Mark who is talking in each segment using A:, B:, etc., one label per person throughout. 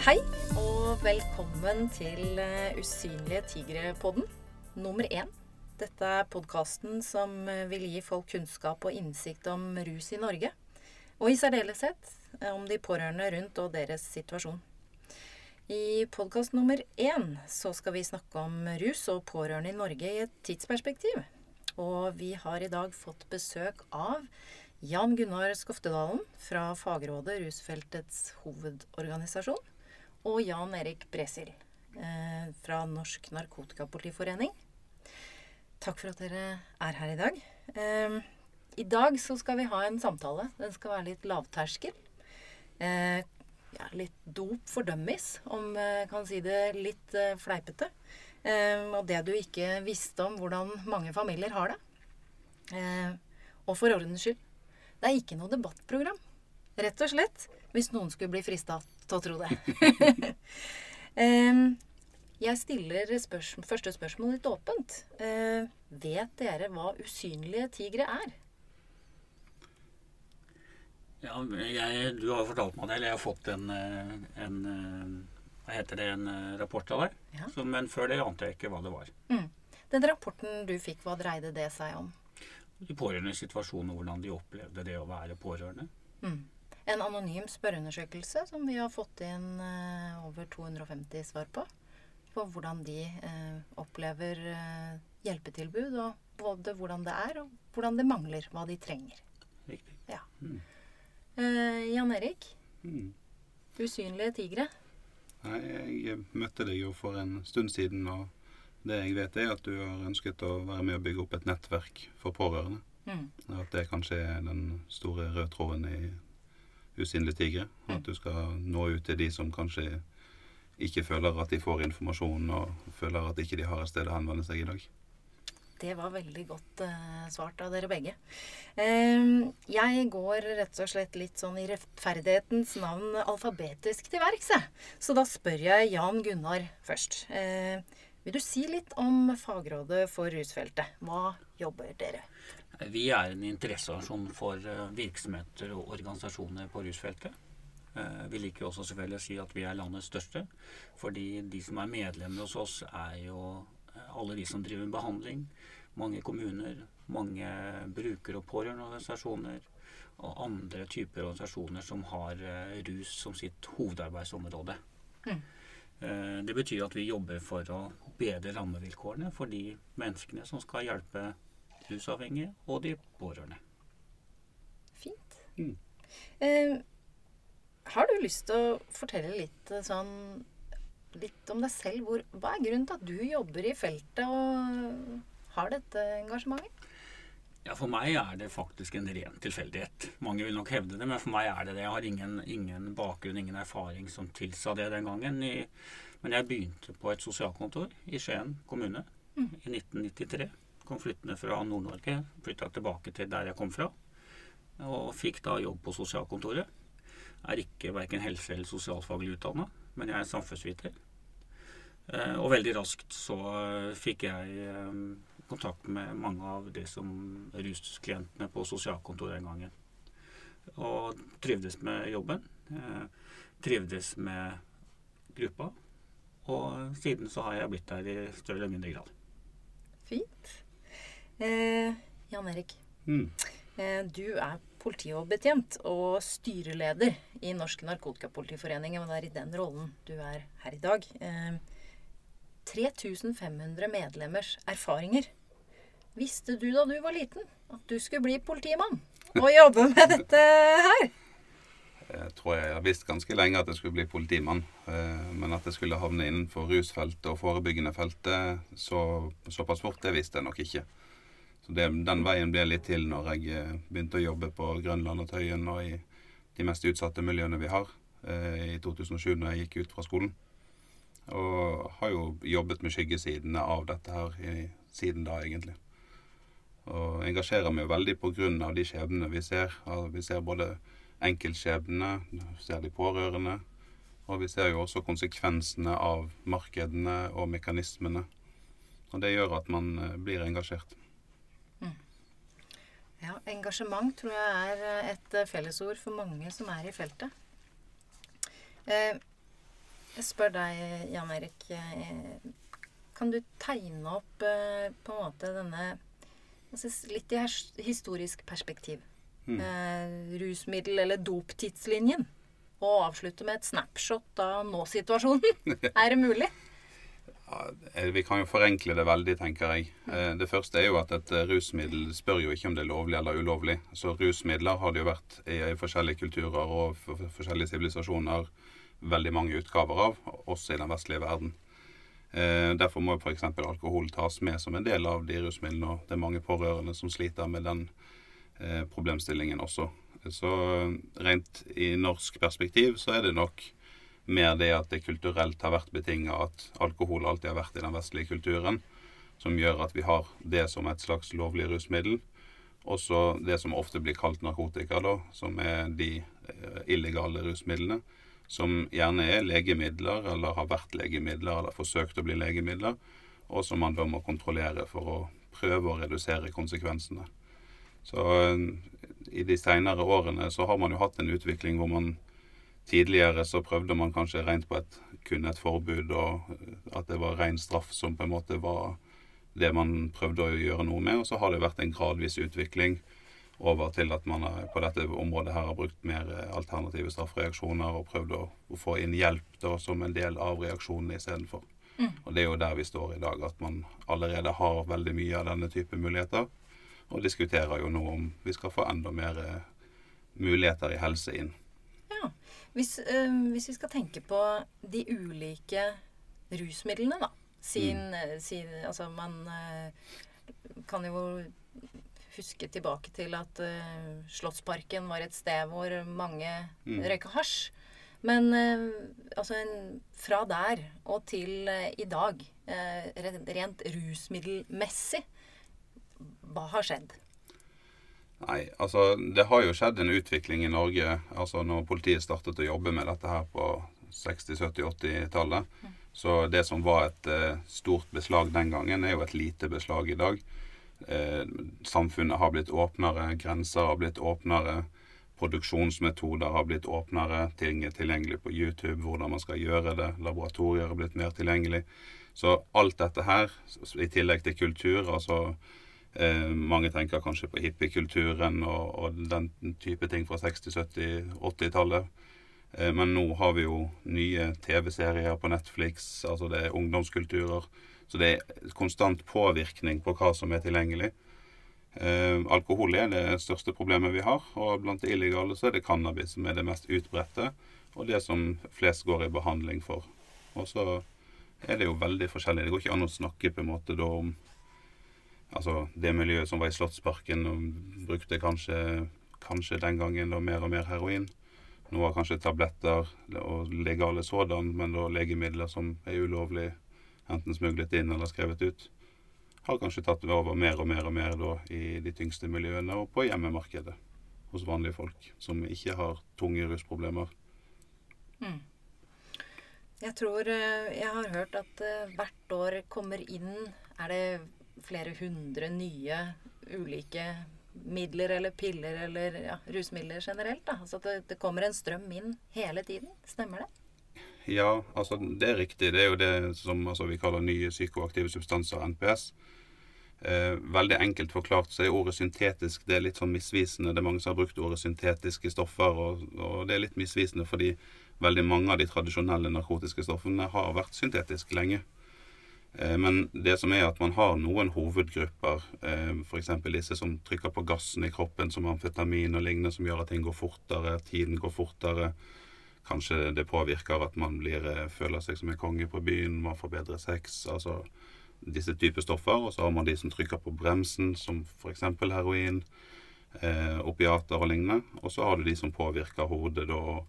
A: Hei og velkommen til eh, Usynlige tigre-podden nummer én. Dette er podkasten som eh, vil gi folk kunnskap og innsikt om rus i Norge. Og i særdeleshet eh, om de pårørende rundt og deres situasjon. I podkast nummer én så skal vi snakke om rus og pårørende i Norge i et tidsperspektiv. Og vi har i dag fått besøk av Jan Gunnar Skoftedalen fra Fagrådet, rusfeltets hovedorganisasjon, og Jan Erik Bresil eh, fra Norsk Narkotikapolitiforening. Takk for at dere er her i dag. Eh, I dag så skal vi ha en samtale. Den skal være litt lavterskel. Eh, ja, litt dop for dummies, om jeg kan si det litt eh, fleipete. Eh, og det du ikke visste om hvordan mange familier har det. Eh, og for ordens skyld, det er ikke noe debattprogram. Rett og slett. Hvis noen skulle bli frista til å tro det. Jeg stiller spørsmål, første spørsmål litt åpent. Eh, vet dere hva usynlige tigre er?
B: Ja, jeg, du har fortalt meg det, eller jeg har fått en, eh, en eh, Hva heter det, en rapport av deg.
A: Ja.
B: Så, men før det ante jeg ikke hva det var.
A: Mm. Den rapporten du fikk, hva dreide det seg om?
B: De pårørendes situasjon og hvordan de opplevde det å være pårørende.
A: Mm. En anonym spørreundersøkelse som vi har fått inn eh, over 250 svar på. På hvordan de eh, opplever eh, hjelpetilbud, og både hvordan det er, og hvordan det mangler. Hva de trenger.
B: Riktig.
A: Ja.
B: Mm.
A: Eh, Jan Erik,
C: Mm.
A: usynlige tigre.
C: Nei, jeg møtte deg jo for en stund siden, og det jeg vet er at du har ønsket å være med å bygge opp et nettverk for pårørende.
A: Mm.
C: At det kanskje er den store røde tråden i Usynlige tigre. At du skal nå ut til de som kanskje ikke føler at de får informasjon, og føler at ikke de har et sted å henvende seg i dag.
A: Det var veldig godt uh, svart av dere begge. Eh, jeg går rett og slett litt sånn i rettferdighetens navn alfabetisk til verks, jeg. Så da spør jeg Jan Gunnar først. Uh, vil du si litt om Fagrådet for rusfeltet? Hva jobber dere?
B: Vi er en interesseorganisasjon for eh, virksomheter og organisasjoner på rusfeltet. Eh, Vi liker også selvfølgelig å si at vi er landets største, fordi de som er medlemmer hos oss, er jo eh, alle de som driver behandling. Mange kommuner, mange bruker- og pårørendeorganisasjoner og andre typer organisasjoner som har rus som sitt hovedarbeidsområde.
A: Mm.
B: Det betyr at vi jobber for å bedre rammevilkårene for de menneskene som skal hjelpe rusavhengige og de pårørende.
A: Fint.
C: Mm.
A: Eh, har du lyst til å fortelle litt eh, sånn Litt om deg selv. Hvor, hva er grunnen til at du jobber i feltet og har dette engasjementet?
B: Ja, For meg er det faktisk en ren tilfeldighet. Mange vil nok hevde det, men for meg er det det. Jeg har ingen, ingen bakgrunn, ingen erfaring som tilsa det den gangen. I, men jeg begynte på et sosialkontor i Skien kommune i 1993. Kom flyttende fra Nord-Norge, flytta tilbake til der jeg kom fra. Og fikk da jobb på sosialkontoret. Er ikke verken helse- eller sosialfaglig utdanna, men jeg er samfunnsviter. Eh, Og veldig raskt så eh, fikk jeg eh, kontakt med mange av de som rusklientene på sosialkontoret den gangen. Og trivdes med jobben. Trivdes med gruppa. Og siden så har jeg blitt der i større eller mindre grad.
A: Fint. Eh, Jan Erik,
C: Mm.
A: eh, du er politioverbetjent og styreleder i Norsk Narkotikapolitiforening. Og det er i den rollen du er her i dag. Eh, 3500 medlemmers erfaringer. Visste du da du var liten at du skulle bli politimann og jobbe med dette her?
C: Jeg tror jeg har visst ganske lenge at jeg skulle bli politimann. eh, Men at jeg skulle havne innenfor rusfeltet og forebyggende feltet så, såpass fort, det visste jeg nok ikke. Det, den veien ble litt til når jeg eh, begynte å jobbe på Grønland og Tøyen og i de mest utsatte miljøene vi har eh, i 2007 når jeg gikk ut fra skolen. Og har jo jobbet med skyggesidene av dette her i, siden da, egentlig. Og engasjerer meg veldig av de skjebnene vi ser. Vi ser både enkeltskjebnene, vi ser de pårørende, og vi ser jo også konsekvensene av markedene og mekanismene. Og det gjør at man eh, blir engasjert.
A: Ja, engasjement tror jeg er eh, et eh, fellesord for mange som er i feltet. Eh, Jeg spør deg, Jan Erik. Kan du tegne opp på en måte denne Litt i historisk perspektiv.
C: Mm.
A: Rusmiddel- eller doptidslinjen. Og avslutte med et snapshot av nå-situasjonen. er det mulig?
C: Vi kan jo forenkle det veldig, tenker jeg. Eh, Det første er jo at et eh, rusmiddel spør jo ikke om det er lovlig eller ulovlig. Så rusmidler har det jo vært i, forskjellige kulturer og for, for forskjellige sivilisasjoner veldig mange utgaver av, også i den vestlige verden. Eh, derfor må f.eks. alkohol tas med som en del av de rusmidlene. Og det er mange pårørende som sliter med den problemstillingen også. Så rent i norsk perspektiv så er det nok mer det at det kulturelt har vært betinga at alkohol alltid har vært i den vestlige kulturen, som gjør at vi har det som et slags lovlig rusmiddel. Også det som ofte blir kalt narkotika, da, som er de eh, illegale rusmidlene. Som gjerne er legemidler, eller har vært legemidler, eller forsøkt å bli legemidler. Og som man da må kontrollere for å prøve å redusere konsekvensene. Så eh, i de seinere årene så har man jo hatt en utvikling hvor man Tidligere så prøvde man kanskje rent på et, kun et forbud, og at det var ren straff som på en måte var det man prøvde å gjøre noe med. Og så har det vært en gradvis utvikling over til at man på dette området her har brukt mer eh, alternative straffereaksjoner og prøvd å, å få inn hjelp da, som en del av reaksjonene istedenfor.
A: Mm.
C: Og det er jo der vi står i dag, at man allerede har veldig mye av denne type muligheter. Og diskuterer jo nå om vi skal få enda mer eh, muligheter i helse inn.
A: Hvis, øh, hvis vi skal tenke på de ulike rusmidlene, da. Sin, mm. sin Altså, man eh, kan jo huske tilbake til at eh, Slottsparken var et sted hvor mange
C: Mm.
A: røyka hasj. Men eh, altså en, fra der og til eh, i dag, eh, rent, rent rusmiddelmessig, hva har skjedd?
C: Nei, altså det har jo skjedd en utvikling i Norge. Altså når politiet startet å jobbe med dette her på 60-, 70-, 80-tallet. Så det som var et eh, stort beslag den gangen, er jo et lite beslag i dag. Eh, samfunnet har blitt åpnere, grenser har blitt åpnere. Produksjonsmetoder har blitt åpnere, ting er tilgjengelig på YouTube, hvordan man skal gjøre det. Laboratorier har blitt mer tilgjengelig. Så alt dette her, i tillegg til kultur, altså Eh, mange tenker kanskje på hippiekulturen og, og den type ting fra 60-, 70-, 80-tallet. Eh, men nå har vi jo nye TV-serier på Netflix, altså det er ungdomskulturer. Så det er konstant påvirkning på hva som er tilgjengelig. Eh, alkohol er det største problemet vi har, og blant de illegale så er det cannabis som er det mest utbredte, og det som flest går i behandling for. Og så er det jo veldig forskjellig. Det går ikke an å snakke på en måte da om Altså det miljøet som var i Slottsparken og brukte kanskje, kanskje den gangen da mer og mer heroin. Nå har kanskje tabletter og legale sådan, men da legemidler som er ulovlig enten smuglet inn eller skrevet ut, har kanskje tatt over mer og mer og mer da i de tyngste miljøene og på hjemmemarkedet hos vanlige folk som ikke har tunge rusproblemer.
A: Mm. Jeg tror eh, jeg har hørt at eh, hvert år kommer inn Er det flere hundre nye ulike midler eller piller eller ja, rusmidler generelt? da? At det, det kommer en strøm inn hele tiden? Stemmer det?
C: Ja, altså det er riktig. Det er jo det som altså, vi kaller nye psykoaktive substanser, NPS. Eh, veldig enkelt forklart så er ordet syntetisk det er litt sånn misvisende. Det er mange som har brukt ordet syntetiske stoffer, og, og det er litt misvisende fordi veldig mange av de tradisjonelle narkotiske stoffene har vært syntetiske lenge. Eh, men det som er at man har noen hovedgrupper, eh, f.eks. disse som trykker på gassen i kroppen, som amfetamin og lignende, som gjør at ting går fortere, tiden går fortere. Kanskje det påvirker at man blir, eh, føler seg som en konge på byen, man får bedre sex. altså disse typer stoffer. Og så har man de som trykker på bremsen, som f.eks. heroin, opiater og lignende. Og så har du de som påvirker hodet da, og,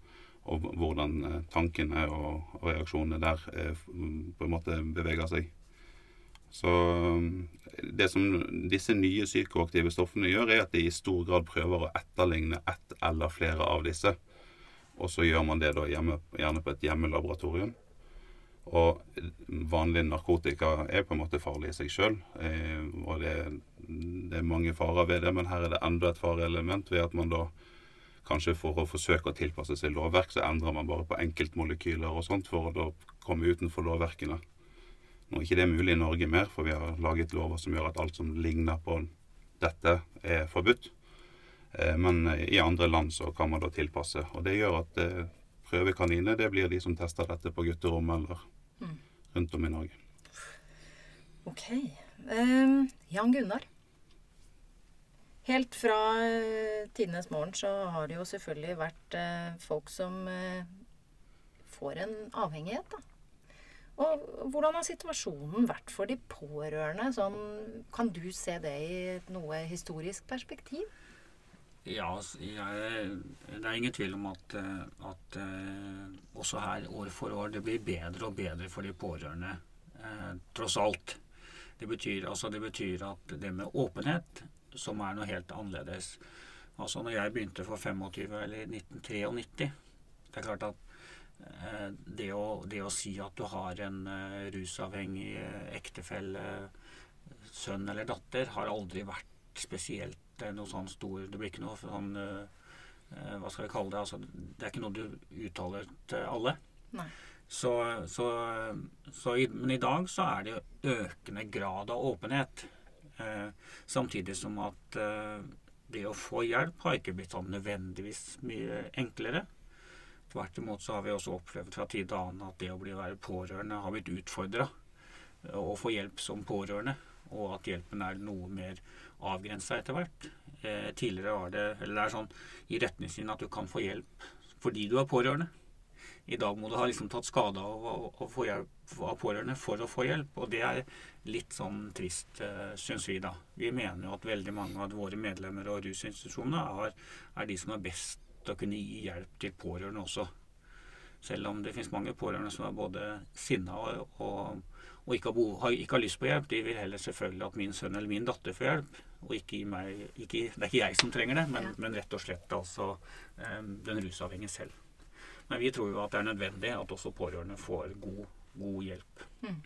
C: og hvordan eh, tankene og, reaksjonene der eh, på en måte beveger seg. Så mm, det som disse nye psykoaktive stoffene gjør, er at de i stor grad prøver å etterligne ett eller flere av disse. Og så gjør man det da hjemme, gjerne på et hjemmelaboratorium. Og vanlig narkotika er på en måte farlig i seg sjøl. Eh, og det, det er mange farer ved det, men her er det enda et fareelement ved at man da kanskje for å forsøke å tilpasse seg lovverk, så endrer man bare på enkeltmolekyler og sånt for å komme utenfor lovverkene. Nå er ikke det mulig i Norge mer, for vi har laget lover som gjør at alt som ligner på dette, er forbudt. Eh, men i andre land så kan man da tilpasse. Og det gjør at eh, prøvekaniner det blir de som tester dette på gutterom eller mm. rundt om i Norge.
A: Ok. Um, Jan Gunnar. Helt fra uh, tidenes morgen så har det jo selvfølgelig vært uh, folk som uh, får en avhengighet, da. Og hvordan har situasjonen vært for de pårørende? Sånn, kan du se det i et noe historisk perspektiv?
B: Ja, jeg, det er ingen tvil om at, at også her år for år det blir bedre og bedre for de pårørende, Eh, tross alt. Det betyr, altså, det betyr at det med åpenhet, som er noe helt annerledes Altså når jeg begynte for 25 eller 1993 Det er klart at Eh, det å, det å, si at du har en uh, rusavhengig uh, ektefelle, sønn eller datter, har aldri vært spesielt noe sånn stor Det blir ikke noe sånn Hva skal vi kalle det? Altså, det er ikke noe du uttaler til alle. Så, så, så i, men i dag så er det økende grad av åpenhet. Samtidig som at det å få hjelp har ikke blitt sånn nødvendigvis mye enklere. Tvert imot så har vi også opplevd fra tid til annen at det å bli være pårørende har blitt utfordra. Å få hjelp som pårørende, og at hjelpen er noe mer avgrensa etter hvert. Eh, tidligere var det eller det er sånn i retningslinjen at du kan få hjelp fordi du er pårørende. I dag må du ha liksom tatt skade av å få hjelp av pårørende for å få hjelp. Og det er litt sånn trist, uh, syns vi, da. Vi mener jo at veldig mange av våre medlemmer og rusinstitusjonene er, er de som er best til å kunne gi hjelp til pårørende også. Selv om det finnes mange pårørende som er både sinna og, og, og ikke, har, ikke, har, lyst på hjelp. De vil heller selvfølgelig at min sønn eller min datter får hjelp. Og ikke meg ikke, Det er ikke jeg som trenger det, men, men rett og slett altså um, den rusavhengige selv. Men vi tror jo at det er nødvendig at også pårørende får god, god hjelp. Mm.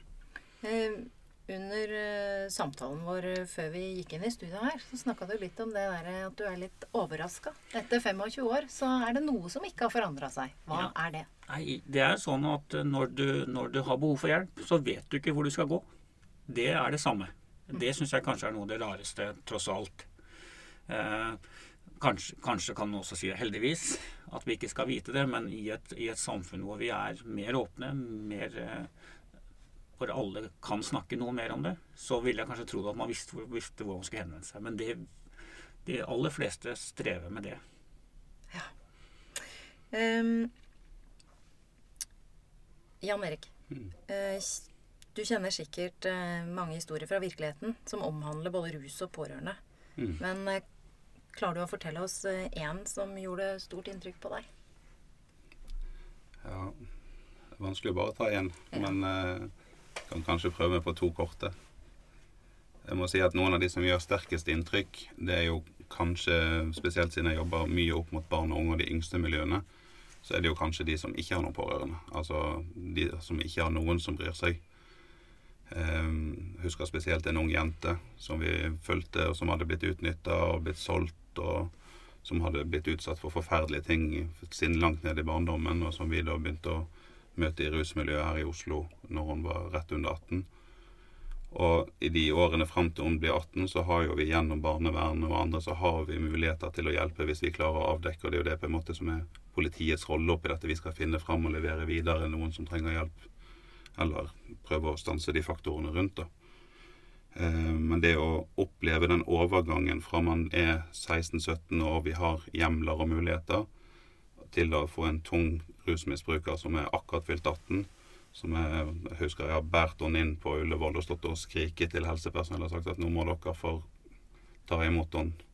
A: Eh, under eh, samtalen vår uh, før vi gikk inn i studio her, så snakka du litt om det der at du er litt overraska. Etter 25 år så er det noe som ikke har forandra seg. Hva ja. er det?
B: Nei, Det er sånn at uh, når du, når du, har behov for hjelp, så vet du ikke hvor du skal gå. Det er det samme. Mm. Det syns jeg kanskje er noe av det rareste, tross alt. Kanskje, kanskje, kan man også si det heldigvis, at vi ikke skal vite det, men i et, i et samfunn hvor vi er mer åpne, mer hvor alle kan snakke noe mer om det, så ville jeg kanskje trodd at man visste, visste hvor man skulle henvende seg. Men det, de aller fleste strever med det. Ja. Um,
A: Jan Erik. Mm. Uh, du kjenner sikkert uh, mange historier fra virkeligheten som omhandler både rus og pårørende. Mm. Men klarer du å fortelle oss én som gjorde stort inntrykk på deg?
C: Ja, det er vanskelig å bare ta én. Ja. Men kan kanskje prøve på to korte. Jeg må si at Noen av de som gjør sterkest inntrykk, det er jo kanskje, spesielt siden jeg jobber mye opp mot barn og unge og de yngste miljøene, så er det jo kanskje de som ikke har noen pårørende. Altså de som ikke har noen som bryr seg. Um, husker spesielt en ung jente som vi fulgte, og som hadde blitt utnytta og blitt solgt, og som hadde blitt utsatt for forferdelige ting siden langt ned i barndommen, og som vi da begynte å møte i rusmiljøet her i Oslo når hun var rett under 18. Og i de årene fram til hun blir 18, så har jo vi gjennom barnevernet og andre så har vi muligheter til å hjelpe hvis vi klarer å avdekke. Og det er jo det på en måte som er politiets rolle oppi dette. Vi skal finne fram og levere videre noen som trenger hjelp. Eller prøve å stanse de faktorene rundt, da. Eh, men det å oppleve den overgangen fra man er 16-17 år, vi har hjemler og muligheter, til å få en tung rusmisbruker som er akkurat fylt 18. Som jeg, jeg husker jeg har båret henne inn på Ullevål og stått og skriket til helsepersonell og sagt at nå må dere få ta imot henne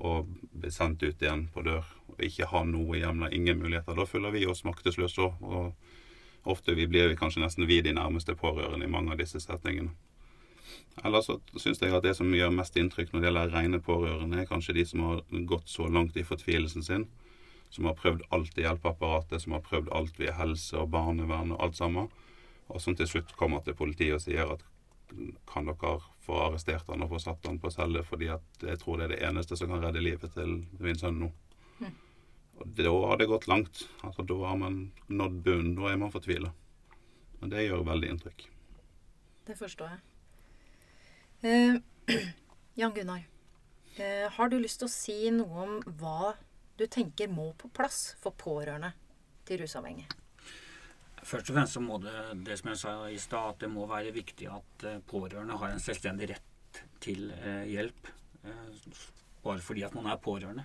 C: og bli sendt ut igjen på dør. Og ikke ha noe hjemler, ingen muligheter. Da føler vi oss maktesløse òg. Og ofte vi blir vi kanskje nesten vi de nærmeste pårørende i mange av disse setningene. Ellers så syns jeg at det som gjør mest inntrykk når det gjelder rene pårørende, er kanskje de som har gått så langt i fortvilelsen sin som har prøvd alt i hjelpeapparatet, som har prøvd alt via helse og barnevern og alt sammen, og som til slutt kommer til politiet og sier at kan dere få arrestert han og få satt han på celle, fordi at jeg tror det er det eneste som kan redde livet til min sønn nå. Og da har det gått langt. Altså, da har man nådd bunnen. Da er man fortvila. Men det gjør veldig inntrykk.
A: Det forstår jeg. Eh, Jan Gunnar, eh, har du lyst til å si noe om hva du tenker må på plass for pårørende til rusavhengige?
B: Først og fremst så må det, det som jeg sa i stad, at det må være viktig at eh, pårørende har en selvstendig rett til eh, hjelp. Eh, bare fordi at man er pårørende.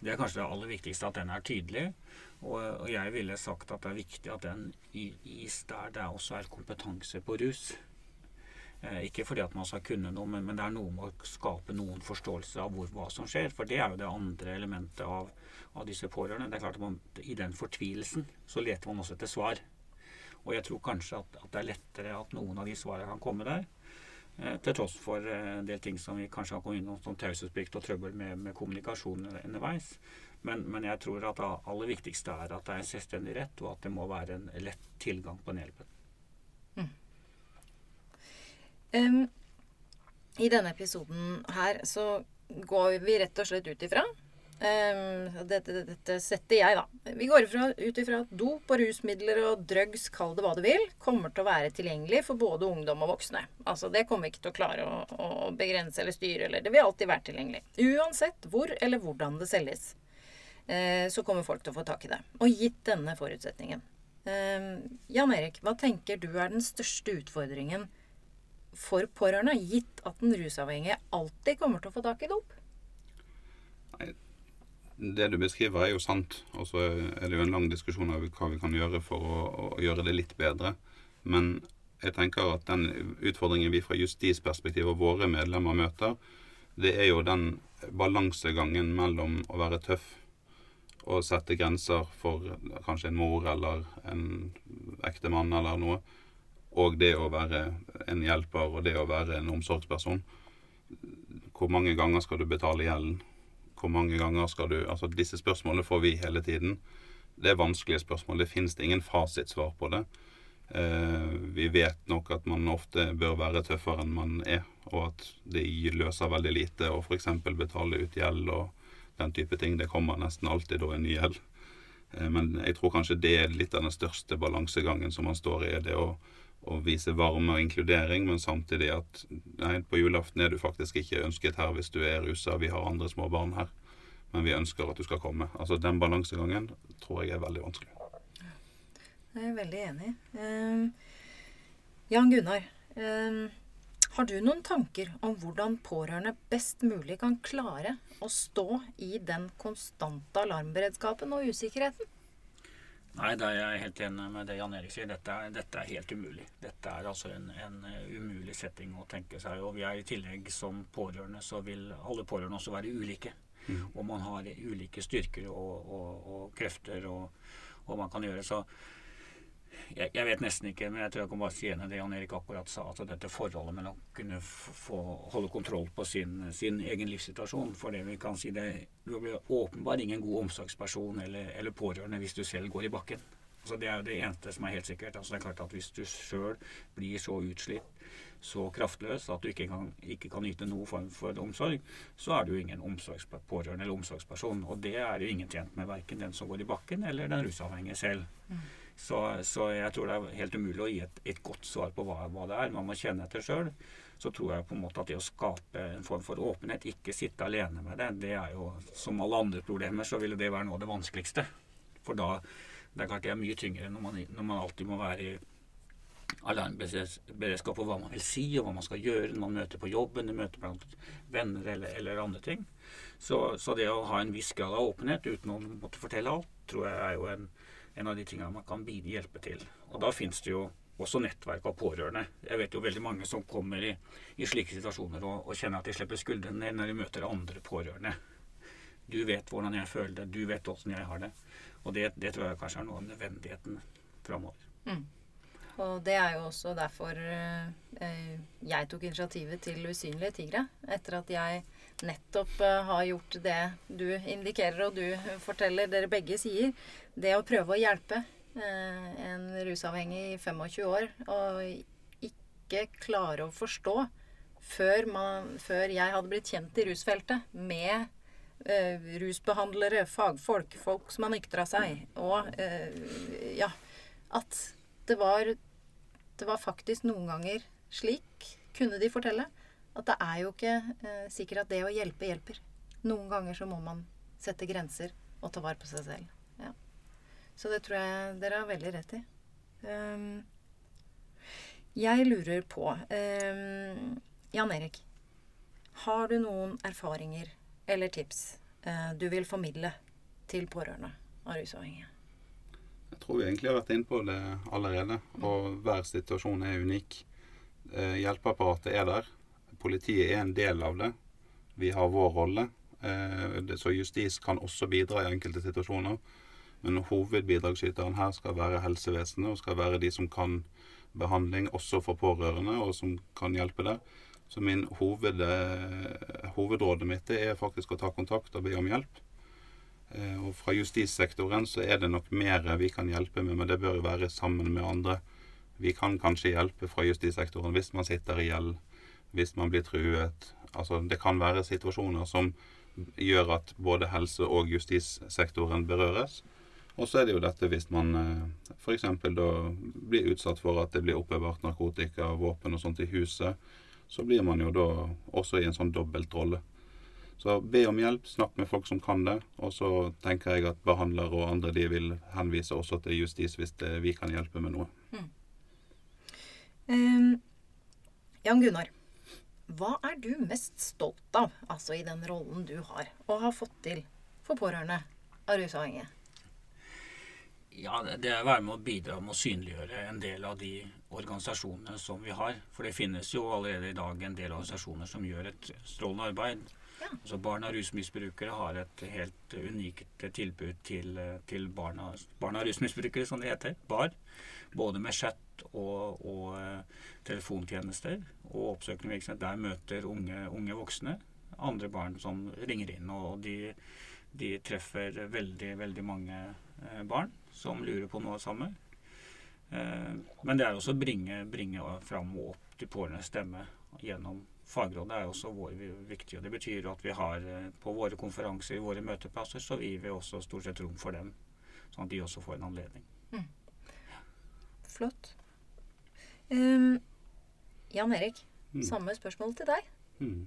B: Det er kanskje det aller viktigste, at den er tydelig. Og, og jeg ville sagt at det er viktig at den gis der det også er kompetanse på rus. Eh, ikke fordi at man skal kunne noe, men, men, det er noe med å skape noen forståelse av hvor, hva som skjer. For det er jo det andre elementet av, av disse pårørende. Det er klart at man, I den fortvilelsen så leter man også etter svar. Og jeg tror kanskje at, at det er lettere at noen av de svarene kan komme der. Eh, til tross for eh, en del ting som vi kanskje har kommet innom, som taushetsplikt og trøbbel med, med kommunikasjon underveis. Men, men, jeg tror at det aller viktigste er at det er en selvstendig rett, og at det må være en lett tilgang på den hjelpen. Mm.
A: Um, I denne episoden her så går vi rett og slett ut ifra Um, dette, dette, setter jeg, da. Vi går ut ifra at dop og rusmidler og drugs, kall det hva du vil, kommer til å være tilgjengelig for både ungdom og voksne. Altså, Det kommer vi ikke til å klare å, å begrense eller styre. eller Det vil alltid være tilgjengelig. Uansett hvor eller hvordan det selges, uh, så kommer folk til å få tak i det. Og gitt denne forutsetningen. Uh, Jan Erik, hva tenker du er den største utfordringen for pårørende, gitt at den rusavhengige alltid kommer til å få tak i dop?
C: Det du beskriver, er jo sant. Og så er det jo en lang diskusjon av hva vi kan gjøre for å, å gjøre det litt bedre. Men jeg tenker at den utfordringen vi fra justisperspektiv og våre medlemmer møter, det er jo den balansegangen mellom å være tøff og sette grenser for kanskje en mor eller en ektemann eller noe, og det å være en hjelper og det å være en omsorgsperson. Hvor mange ganger skal du betale gjelden? Hvor mange ganger skal du Altså, disse spørsmålene får vi hele tiden. Det er vanskelige spørsmål. Det finnes ingen fasitsvar på det. Eh, vi vet nok at man ofte bør være tøffere enn man er, og at det løser veldig lite å f.eks. betale ut gjeld og den type ting. Det kommer nesten alltid da en ny gjeld. Eh, men jeg tror kanskje det er litt av den største balansegangen som man står i. det å å vise varme og inkludering, men samtidig at nei, på julaften er du faktisk ikke ønsket her hvis du er rusa, vi har andre små barn her, men vi ønsker at du skal komme. Altså Den balansegangen tror jeg er veldig vanskelig.
A: Jeg er veldig enig. Uh, Jan Gunnar, uh, har du noen tanker om hvordan pårørende best mulig kan klare å stå i den konstante alarmberedskapen og usikkerheten?
B: Nei, da er jeg helt enig med det Jan Erik sier. Dette er, dette er helt umulig. Dette er altså en, en, umulig setting å tenke seg. Og vi er i tillegg som pårørende, så vil alle pårørende også være ulike. Mm. Og man har ulike styrker og, og, og krefter og, og man kan gjøre. Så jeg, jeg, vet nesten ikke, men jeg tror jeg kan bare si enig i det Jan Erik akkurat sa. Altså dette forholdet mellom å kunne få, holde kontroll på sin, sin, egen livssituasjon. For det vi kan si det, Du blir åpenbart ingen god omsorgsperson eller, eller, pårørende hvis du selv går i bakken. Altså det er jo det eneste som er helt sikkert. Altså det er klart at Hvis du sjøl blir så utslitt, så kraftløs at du ikke kan, ikke kan yte noen form for omsorg, så er du ingen pårørende eller omsorgsperson. Og det er jo ingen tjent med, verken den som går i bakken eller den rusavhengige selv. Mm. Så, så, jeg tror det er helt umulig å gi et, et godt svar på hva, hva, det er. Man må kjenne etter sjøl. Så tror jeg på en måte at det å skape en form for åpenhet, ikke sitte alene med det, det er jo som alle andre problemer, så ville det være noe av det vanskeligste. For da Det er klart det er mye tyngre når man, når man alltid må være i alarmberedskap på hva man vil si, og hva man skal gjøre når man møter på jobben, møter blant venner eller, eller andre ting. Så, så, det å ha en viss grad av åpenhet uten å måtte fortelle alt, tror jeg er jo en, en av de tingene man kan hjelpe til. Og da fins det jo også nettverk av pårørende. Jeg vet jo veldig mange som kommer i, i slike situasjoner og, og, kjenner at de slipper skuldrene ned når de møter andre pårørende. Du vet hvordan jeg føler det, du vet åssen jeg har det. Og det, det, tror jeg kanskje er noe av nødvendigheten framover. Mm.
A: Og det er jo også derfor eh, jeg tok initiativet til Usynlige tigre. Etter at jeg nettopp uh, har gjort det du indikerer og du forteller, dere begge sier. Det å prøve å hjelpe uh, en rusavhengig i 25 år og ikke klare å forstå før, man, før jeg hadde blitt kjent i rusfeltet med eh, rusbehandlere, fagfolk, folk som har nyktra seg, og eh, ja At det var Det var faktisk noen ganger slik, kunne de fortelle, at det er jo ikke eh, sikkert at det å hjelpe hjelper. Noen ganger så må man sette grenser og ta vare på seg selv. Ja. Så det tror jeg dere har veldig rett i. Um, jeg lurer på um, Jan Erik, har du noen erfaringer eller tips uh, du vil formidle til pårørende av rusavhengige?
C: Jeg tror vi egentlig har vært inne på det allerede. Og hver situasjon er unik. Eh, hjelpeapparatet er der. Politiet er en del av det. Vi har vår rolle. Eh, så justis kan også bidra i enkelte situasjoner. Men hovedbidragsyteren her skal være helsevesenet, og skal være de som kan behandling også for pårørende, og som kan hjelpe der. Så min hoved, eh, hovedrådet mitt er faktisk å ta kontakt og be om hjelp. Eh, og fra justissektoren så er det nok mer vi kan hjelpe med, men det bør være sammen med andre. Vi kan kanskje hjelpe fra justissektoren hvis man sitter i gjeld, hvis man blir truet. Altså det kan være situasjoner som gjør at både helse- og justissektoren berøres. Og så er det jo dette hvis man eh, f.eks. da blir utsatt for at det blir oppbevart narkotika, våpen og sånt i huset, så blir man jo da også i en sånn dobbeltrolle. Så be om hjelp, snakk med folk som kan det. Og så tenker jeg at behandlere og andre de vil henvise også til justis hvis det, vi kan hjelpe med noe. Mm.
A: Um, Jan Gunnar, hva er du mest stolt av altså i den rollen du har og har fått til for pårørende av rusavhengige?
B: Ja, Det er å være med å bidra med å synliggjøre en del av de organisasjonene som vi har. For det finnes jo allerede i dag en del organisasjoner som gjør et strålende arbeid. Ja. Altså barn av rusmisbrukere har et helt unikt tilbud til, til barna, av rusmisbrukere, som det heter. BAR. Både med chat og, og uh, telefontjenester og oppsøkende virksomhet. Der møter unge, unge, voksne andre barn som ringer inn. Og de, de treffer veldig, veldig mange uh, barn som lurer på noe samme. Uh, men det er også å bringe, bringe fram og opp de pårørendes stemme gjennom Fagrådet er også vår, viktig. og Det betyr at vi har eh, på våre konferanser, i våre møteplasser, så gir vi også stort sett rom for dem. Sånn at de også får en anledning. Mm.
A: Flott. Um, Jan Erik, mm. samme spørsmål til deg. Mm.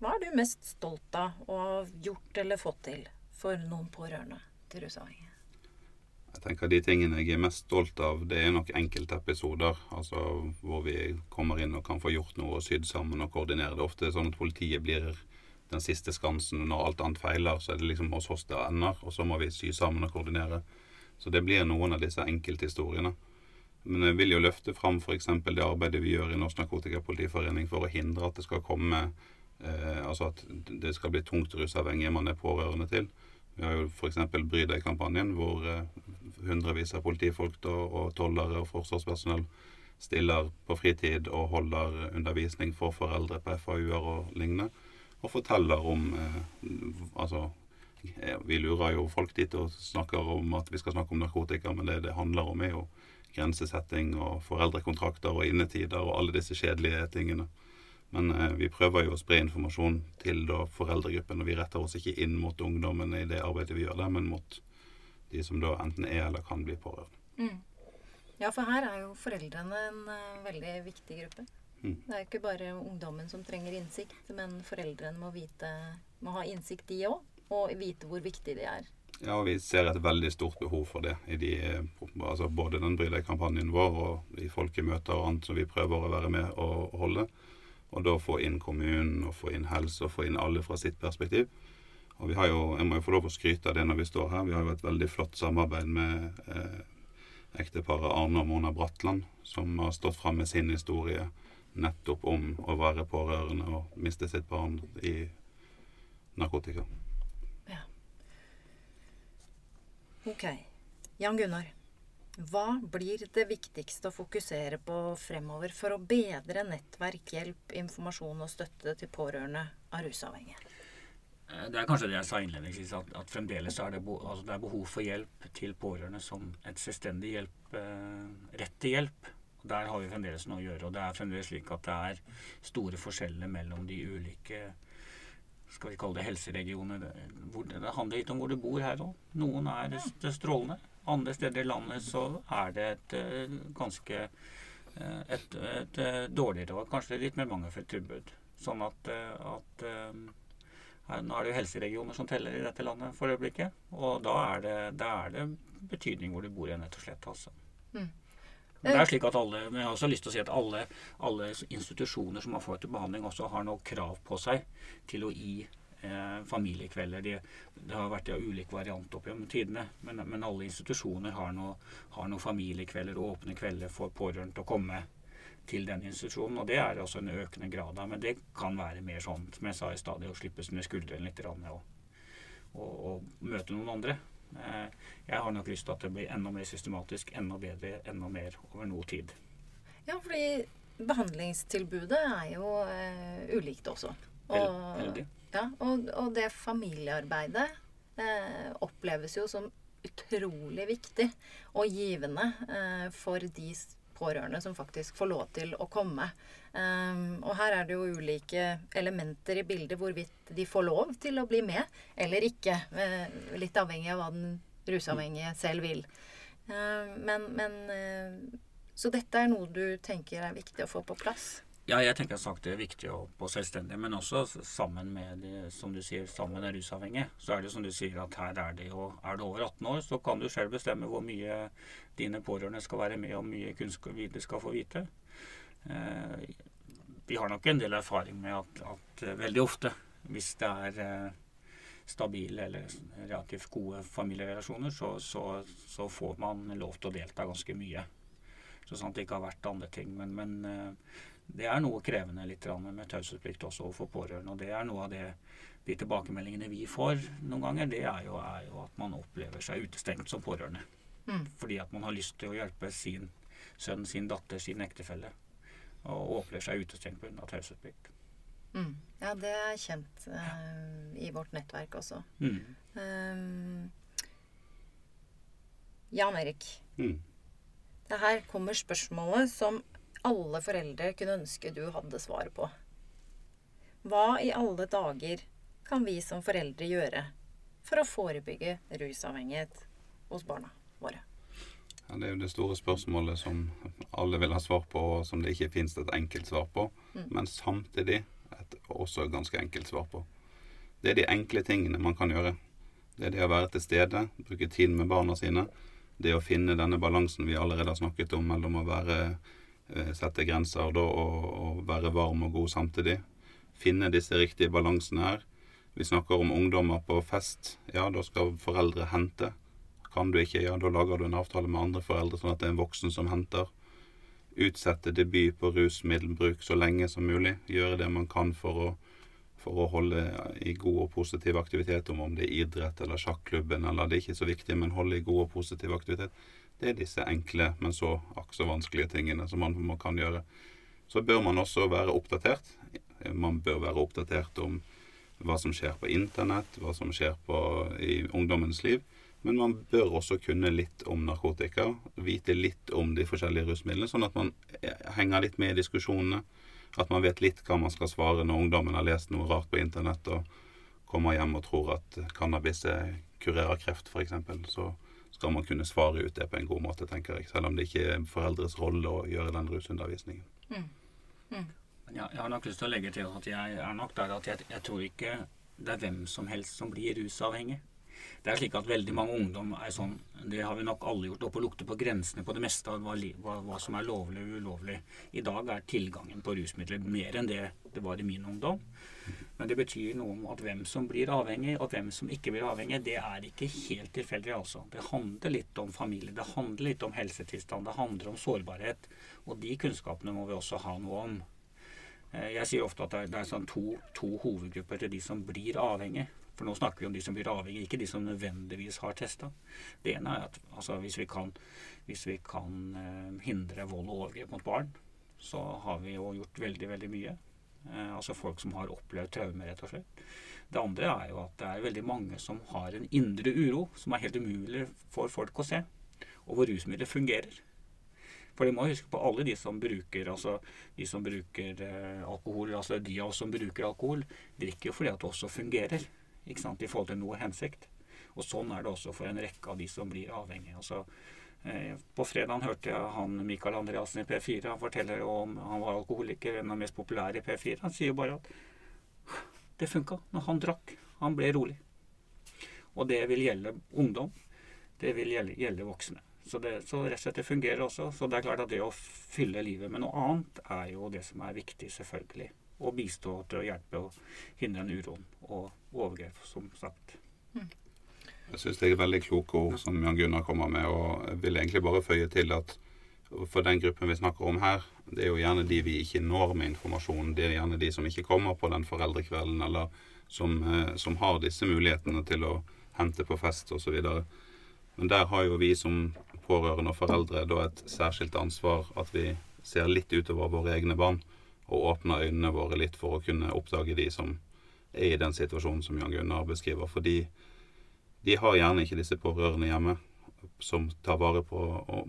A: Hva er du mest stolt av å ha gjort eller fått til for noen pårørende til rusavhengige?
C: Jeg tenker De tingene jeg er mest stolt av, det er nok enkeltepisoder. Altså hvor vi kommer inn og kan få gjort noe og sydd sammen og koordinere. Det er ofte sånn at politiet blir den siste skansen. Når alt annet feiler, så er det liksom hos oss det ender. Og så må vi sy sammen og koordinere. Så det blir noen av disse enkelthistoriene. Men jeg vil jo løfte fram f.eks. det arbeidet vi gjør i Norsk Narkotikapolitiforening for å hindre at det skal komme eh, Altså at det skal bli tungt rusavhengige man er pårørende til. Vi har jo f.eks. Bry deg-kampanjen, hvor eh, hundrevis av politifolk og, og tollere og forsvarspersonell stiller på fritid og holder undervisning for foreldre på FAU-er og lignende. Og forteller om eh, Altså, vi lurer jo folk dit og snakker om at vi skal snakke om narkotika, men det det handler om, er jo grensesetting og foreldrekontrakter og innetider og alle disse kjedelige tingene. Men eh, vi prøver jo å spre informasjon til da foreldregruppen, og vi retter oss ikke inn mot ungdommen i det arbeidet vi gjør der, men mot de som da enten er eller kan bli pårørende. Mm.
A: Ja, for her er jo foreldrene en uh, veldig viktig gruppe. Mm. Det er jo ikke bare ungdommen som trenger innsikt, men foreldrene må, vite, må ha innsikt, de òg, og vite hvor viktig de er.
C: Ja, og vi ser et veldig stort behov for det i de, altså både den Bry deg-kampanjen vår og i folkemøter og annet som vi prøver å være med og holde. Og da få inn kommunen og få inn helse og få inn alle fra sitt perspektiv. Og vi har jo, Jeg må jo få lov å skryte av det når vi står her. Vi har jo et veldig flott samarbeid med eh, ekteparet Arne og Mona Bratland, som har stått fram med sin historie nettopp om å være pårørende og miste sitt barn i narkotika. Ja.
A: Ok. Jan Gunnar. Hva blir det viktigste å fokusere på fremover for å bedre nettverk, hjelp, informasjon og støtte til pårørende av rusavhengige?
B: Eh, det er kanskje det jeg sa innledningsvis, at, at fremdeles er det, altså det er behov for hjelp til pårørende som et selvstendig hjelp, eh, rett til hjelp. Der har vi fremdeles noe å gjøre. Og det er fremdeles slik at det er store forskjeller mellom de ulike skal vi kalle det helseregioner. Det, det handler litt om hvor du bor her òg. Noen er det strålende. Andre steder i landet så er det et eh, ganske eh, et, et, et dårligere og kanskje litt mer mangelfullt tilbud. Sånn at, at her, Nå er det jo helseregioner som teller i dette landet for øyeblikket. Og da er det, da er det betydning hvor du bor, rett og slett. altså. Mm. Det er slik at alle, men Jeg har også lyst til å si at alle, alle institusjoner som har fått til behandling, også har noe krav på seg til å gi eh, familiekvelder. Det, det, har vært ja, ulik variant opp gjennom tidene, men, men, alle institusjoner har noen har familiekvelder og åpne kvelder for pårørende til å komme til den institusjonen. Og det er også en økende grad av. Men det kan være mer sånn, som jeg sa i stad, å slippe sine skuldrene litt og, og, og møte noen andre. Eh, jeg har nok lyst til at det blir enda mer systematisk, enda bedre, enda mer over noe tid.
A: Ja, fordi behandlingstilbudet er jo uh, ulikt også. Og, ja, og, og det familiearbeidet uh, oppleves jo som utrolig viktig og givende uh, for de pårørende som faktisk får lov til å komme. Um, og her er det jo ulike elementer i bildet hvorvidt de får lov til å bli med eller ikke. Uh, litt avhengig av hva den rusavhengige selv vil. Uh, men, men uh, Så dette er noe du tenker er viktig å få på plass?
B: Ja, jeg tenker sagt det er viktig å på selvstendig, men også sammen med de, som du sier, sammen med rusavhengige. Så er det som du sier at her er det jo Er du over 18 år, så kan du selv bestemme hvor mye dine pårørende skal være med, og mye kunnskap de skal få vite. Eh, vi har nok en del erfaring med at, at veldig ofte, hvis det er eh, stabile eller relativt gode familierelasjoner, så, så, så, får man lov til å delta ganske mye. Så sant det ikke har vært andre ting. Men, men eh, det er noe krevende litt med taushetsplikt også overfor pårørende. Og det er noe av det de tilbakemeldingene vi får noen ganger, det er jo, er jo at man opplever seg utestengt som pårørende. Mm. Fordi at man har lyst til å hjelpe sin sønn, sin datter, sin ektefelle. Og opplever seg utestengt pga. taushetsplikt.
A: Mm. Ja, det er kjent uh, i vårt nettverk også. Mm. Um, Jan Erik. Mm. Det her kommer spørsmålet som alle foreldre kunne ønske du hadde svaret på. Hva i alle dager kan vi som foreldre gjøre for å forebygge rusavhengighet hos barna våre?
C: Ja, det er jo det store spørsmålet som alle vil ha svar på, og som det ikke finnes et enkelt svar på. Mm. Men samtidig et også ganske enkelt svar på. Det er de enkle tingene man kan gjøre. Det er det å være til stede, bruke tid med barna sine. Det å finne denne balansen vi allerede har snakket om mellom å være sette grenser da, og, og, være varm og god samtidig. Finne disse riktige balansene her. Vi snakker om ungdommer på fest. Ja, da skal foreldre hente. Kan du ikke, ja, da lager du en avtale med andre foreldre, sånn at det er en voksen som henter. Utsette debut på rusmiddelbruk så lenge som mulig. Gjøre det man kan for å, for å holde i god og positiv aktivitet, om, om det er idrett eller sjakklubben eller det er ikke så viktig, men holde i god og positiv aktivitet. Det er disse enkle, men så akk vanskelige tingene som man, man kan gjøre. Så bør man også være oppdatert. Man bør være oppdatert om hva som skjer på internett, hva som skjer på, i ungdommens liv. Men man bør også kunne litt om narkotika, vite litt om de forskjellige rusmidlene, sånn at man henger litt med i diskusjonene. At man vet litt hva man skal svare når ungdommen har lest noe rart på internett og kommer hjem og tror at cannabis kurerer kreft, f.eks. Så skal man kunne svare ut det på en god måte, tenker jeg. Selv om det ikke er foreldres rolle å gjøre den rusundervisningen. Mm.
B: Mm. Ja, jeg har nok lyst til å legge til at jeg er nok der at jeg, jeg tror ikke det er hvem som helst som blir rusavhengig. Det er slik at veldig mange ungdom er sånn Det har vi nok alle gjort. Opp og lukte på grensene på det meste av hva, hva, hva, som er lovlig og ulovlig. I dag er tilgangen på rusmidler mer enn det det var i min ungdom. Men det betyr noe om at hvem som blir avhengig, og hvem som ikke blir avhengig, det er ikke helt tilfeldig, altså. Det handler litt om familie, det handler litt om helsetilstand, det handler om sårbarhet. Og de kunnskapene må vi også ha noe om. Eh, jeg sier ofte at det er sånn to, to hovedgrupper til de som blir avhengige. For nå snakker vi om de som blir avhengige, ikke de som nødvendigvis har testa. Det ene er at altså, hvis vi kan, hvis vi kan uh, hindre vold og overgrep mot barn, så har vi jo gjort veldig, veldig mye. Uh, altså folk som har opplevd traumer, rett og slett. Det andre er jo at det er veldig mange som har en indre uro som er helt umulig for folk å se, og hvor rusmidler fungerer. For de må huske på alle de som bruker altså de som bruker eh, alkohol, altså de av oss som bruker alkohol, drikker jo fordi at det også fungerer ikke sant, i forhold til noe hensikt. Og sånn er det også for en rekke av de som blir avhengige. Altså, eh, på fredag hørte jeg han Michael Andreassen i P4. Han forteller om han var alkoholiker, en av de mest populære i P4. Han sier bare at det funka når han drakk. Han ble rolig. Og det vil gjelde ungdom. Det vil gjelde, gjelde voksne. Så, det, så rett og slett det fungerer også. Så det er klart at det å fylle livet med noe annet er jo det som er viktig, selvfølgelig. Å bistå til å hjelpe og hindre en uroen og overgrep, som sagt. Mm.
C: Jeg syns det er veldig kloke ord som Jan Gunnar kommer med, og jeg vil egentlig bare føye til at for den gruppen vi snakker om her, det er jo gjerne de vi ikke når med informasjon. Det er gjerne de som ikke kommer på den foreldrekvelden, eller som, eh, som har disse mulighetene til å hente på fest osv. Men der har jo vi som pårørende og foreldre da et særskilt ansvar at vi ser litt utover våre egne barn og åpner øynene våre litt for å kunne oppdage de som er i den situasjonen som Jan Gunnar beskriver. Fordi de har gjerne ikke disse pårørende hjemme som tar vare på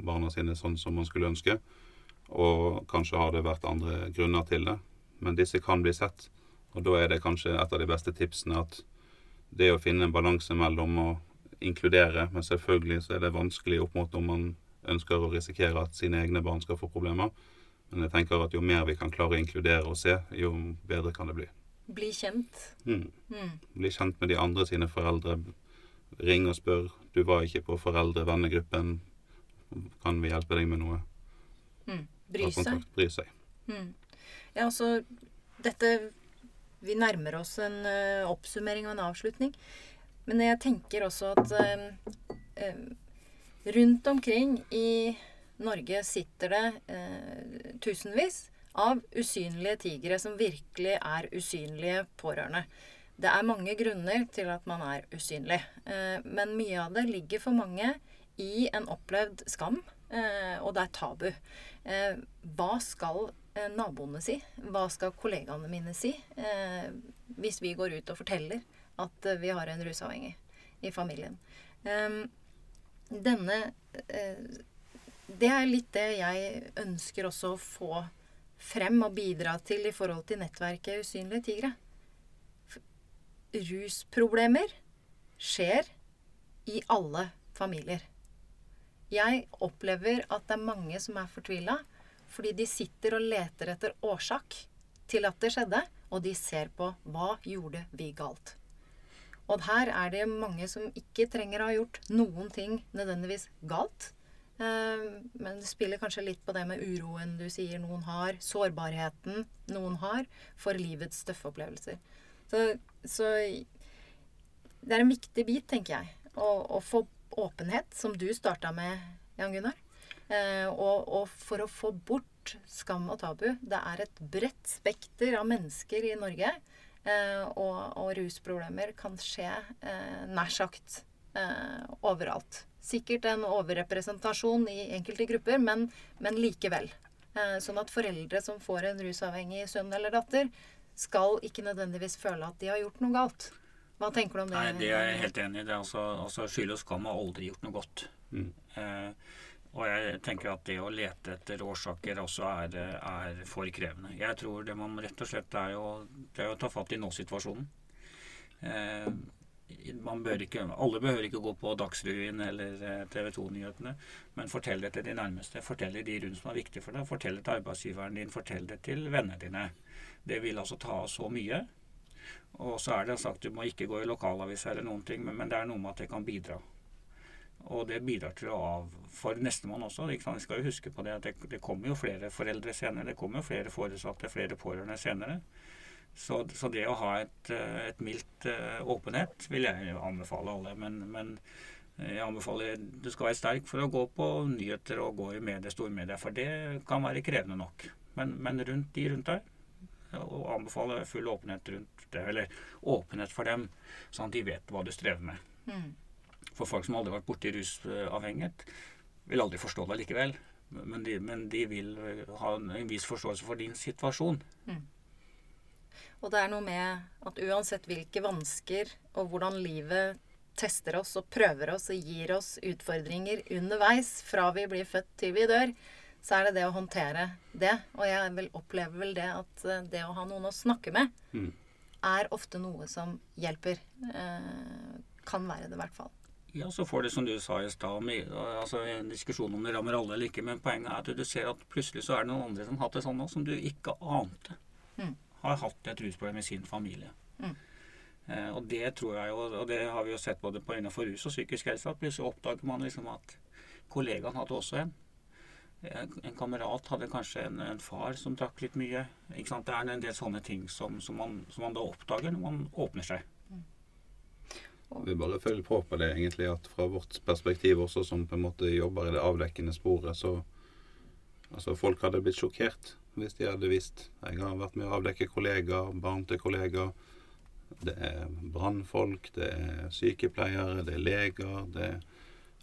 C: barna sine sånn som man skulle ønske. Og kanskje har det vært andre grunner til det. Men disse kan bli sett. Og da er det kanskje et av de beste tipsene at det å finne en balanse mellom å inkludere, men selvfølgelig så er det vanskelig opp mot om man ønsker å risikere at sine egne barn skal få problemer. Men jeg tenker at jo mer vi kan klare å inkludere og se, jo bedre kan det bli.
A: Bli kjent.
C: Mm. Mm. Bli kjent med de andre sine foreldre. Ring og spør. Du var ikke på foreldre-vennegruppen. Kan vi hjelpe deg med noe?
A: Mm. Bry seg.
C: Bry seg.
A: Mm. Ja, altså Dette Vi nærmer oss en uh, oppsummering og en avslutning. Men jeg tenker også at eh, rundt omkring i Norge sitter det eh, tusenvis av usynlige tigre som virkelig er usynlige pårørende. Det er mange grunner til at man er usynlig, eh, men mye av det ligger for mange i en opplevd skam, og det er tabu. hva skal naboene si? Hva skal kollegaene mine si? hvis vi går ut og forteller at eh, vi har en rusavhengig i familien. Um, denne uh, Det er litt det jeg ønsker også å få frem og bidra til i forhold til nettverket Usynlige tigre. Rusproblemer skjer i alle familier. Jeg opplever at det er mange som er fortvila fordi de sitter og leter etter årsak til at det skjedde, og de ser på hva gjorde vi galt. Og her er det mange som ikke trenger å ha gjort noen ting nødvendigvis galt. Eh, men det spiller kanskje litt på det med uroen du sier noen har, sårbarheten noen har for livets tøffe opplevelser. Så, så det er en viktig bit, tenker jeg, å, å få åpenhet, som du starta med, Jan Gunnar. Eh, og, og, for å få bort skam og tabu. Det er et bredt spekter av mennesker i Norge og, og, rusproblemer kan skje eh, nær sagt eh, overalt. Sikkert en overrepresentasjon i enkelte grupper, men, men likevel. sånn at foreldre som får en rusavhengig sønn eller datter, skal ikke nødvendigvis føle at de har gjort noe galt. Hva tenker du om det?
B: Nei, Det er jeg helt enig i. Det er altså, altså Skyld og skam har aldri gjort noe godt. Mm. Eh, og jeg tenker at det å lete etter årsaker også er, er for krevende. Jeg tror det man rett og slett er jo, det er å ta fatt i nå-situasjonen. Eh, man bør ikke, alle behøver ikke gå på Dagsrevyen eller eh, TV 2-nyhetene, men fortell det til de nærmeste. Fortell det de rundt som er viktige for deg. Fortell det til arbeidsgiveren din. Fortell det til vennene dine. Det vil altså ta så mye. Og så er det sagt du må ikke gå i lokalavis eller noen ting, men, men det er noe med at det kan bidra. Og det bidrar til å av for nestemann også. Vi skal jo huske på det at det, det, kommer jo flere foreldre senere. Det kommer jo flere foresatte, flere pårørende senere. Så, så det å ha et, eh, et mildt uh, åpenhet vil jeg anbefale alle. Men, men, eh, jeg anbefaler du skal være sterk for å gå på nyheter og gå i medier, stormedier, for det kan være krevende nok. Men, men rundt de rundt deg, og anbefale full åpenhet rundt det, eller åpenhet for dem, sånn at de vet hva du strever med. Mm. For folk som aldri har vært borti rusavhengighet, vil aldri forstå det likevel. Men de, men de, vil ha en, en viss forståelse for din situasjon. Mm.
A: Og det er noe med at uansett hvilke vansker og hvordan livet tester oss og prøver oss og gir oss utfordringer underveis fra vi blir født til vi dør, så er det det å håndtere det. Og jeg vel opplever vel det at eh, det å ha noen å snakke med
C: Mm.
A: er ofte noe som hjelper. Eh, kan være det, i hvert fall.
B: Ja, så får det som du sa i stad, altså en diskusjon om det rammer alle eller ikke, men poenget er at du ser at plutselig så er det noen andre som har hatt det sånn nå, som du ikke ante
A: Mm.
B: har hatt et rusproblem i sin familie.
A: Mm.
B: Eh, og det tror jeg jo, og det har vi jo sett både på innenfor rus og psykisk helse, at plutselig oppdager man liksom at kollegaen hadde også en. En kamerat hadde kanskje en, en far som drakk litt mye. Ikke sant? Det er en del sånne ting som, som, man, som man da oppdager når man åpner seg.
C: Vi bare følger på på det, egentlig, at fra vårt perspektiv også, som på en måte jobber i det avdekkende sporet, så Altså, folk hadde blitt sjokkert hvis de hadde visst. Jeg har vært med å avdekke kollegaer, barn til kollegaer. Det er brannfolk, det er sykepleiere, det er leger. Det er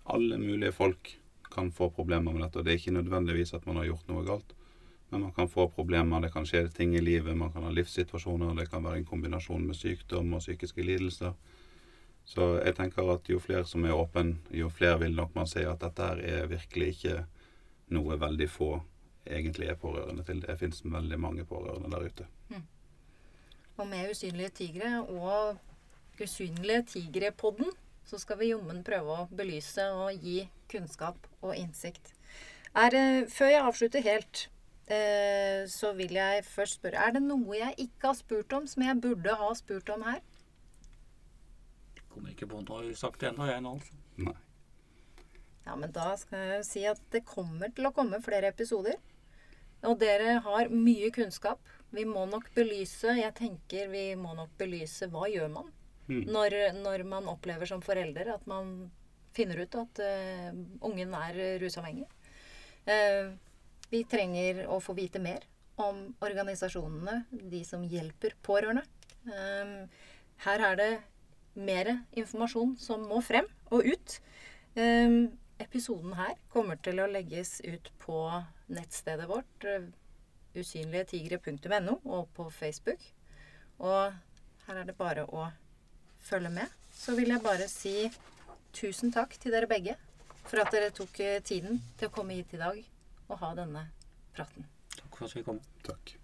C: alle mulige folk kan få problemer med dette. og Det er ikke nødvendigvis at man har gjort noe galt, men man kan få problemer. Det kan skje ting i livet, man kan ha livssituasjoner. Det kan være en kombinasjon med sykdom og psykiske lidelser. Så jeg tenker at jo flere som er åpen, jo flere vil nok man se at dette her er virkelig ikke noe veldig få egentlig er pårørende til. Det fins veldig mange pårørende der ute.
A: Og med Usynlige tigre og Usynlige tigre-podden så skal vi jommen prøve å belyse og gi kunnskap og innsikt. Er, eh, før jeg avslutter helt, eh, så vil jeg først spørre Er det noe jeg ikke har spurt om, som jeg burde ha spurt om her?
B: Kommer ikke på noe sagt ennå, jeg nå, altså.
C: Nei.
A: Ja, men da skal jeg si at det kommer til å komme flere episoder. Og dere har mye kunnskap. Vi må nok belyse Jeg tenker vi må nok belyse hva gjør man
C: Mm.
A: når, når man opplever som forelder at man finner ut at uh, ungen er rusavhengig. Uh, vi trenger å få vite mer om organisasjonene, de som hjelper pårørende. Uh, her er det mer informasjon som må frem og ut. Eh, episoden her kommer til å legges ut på nettstedet vårt, eh, usynligetigre.no, og på Facebook. Og her er det bare å følge med. Så vil jeg bare si tusen takk til dere begge for at dere tok eh, tiden til å komme hit i dag og ha denne praten.
B: Takk for at vi kom.
C: Takk.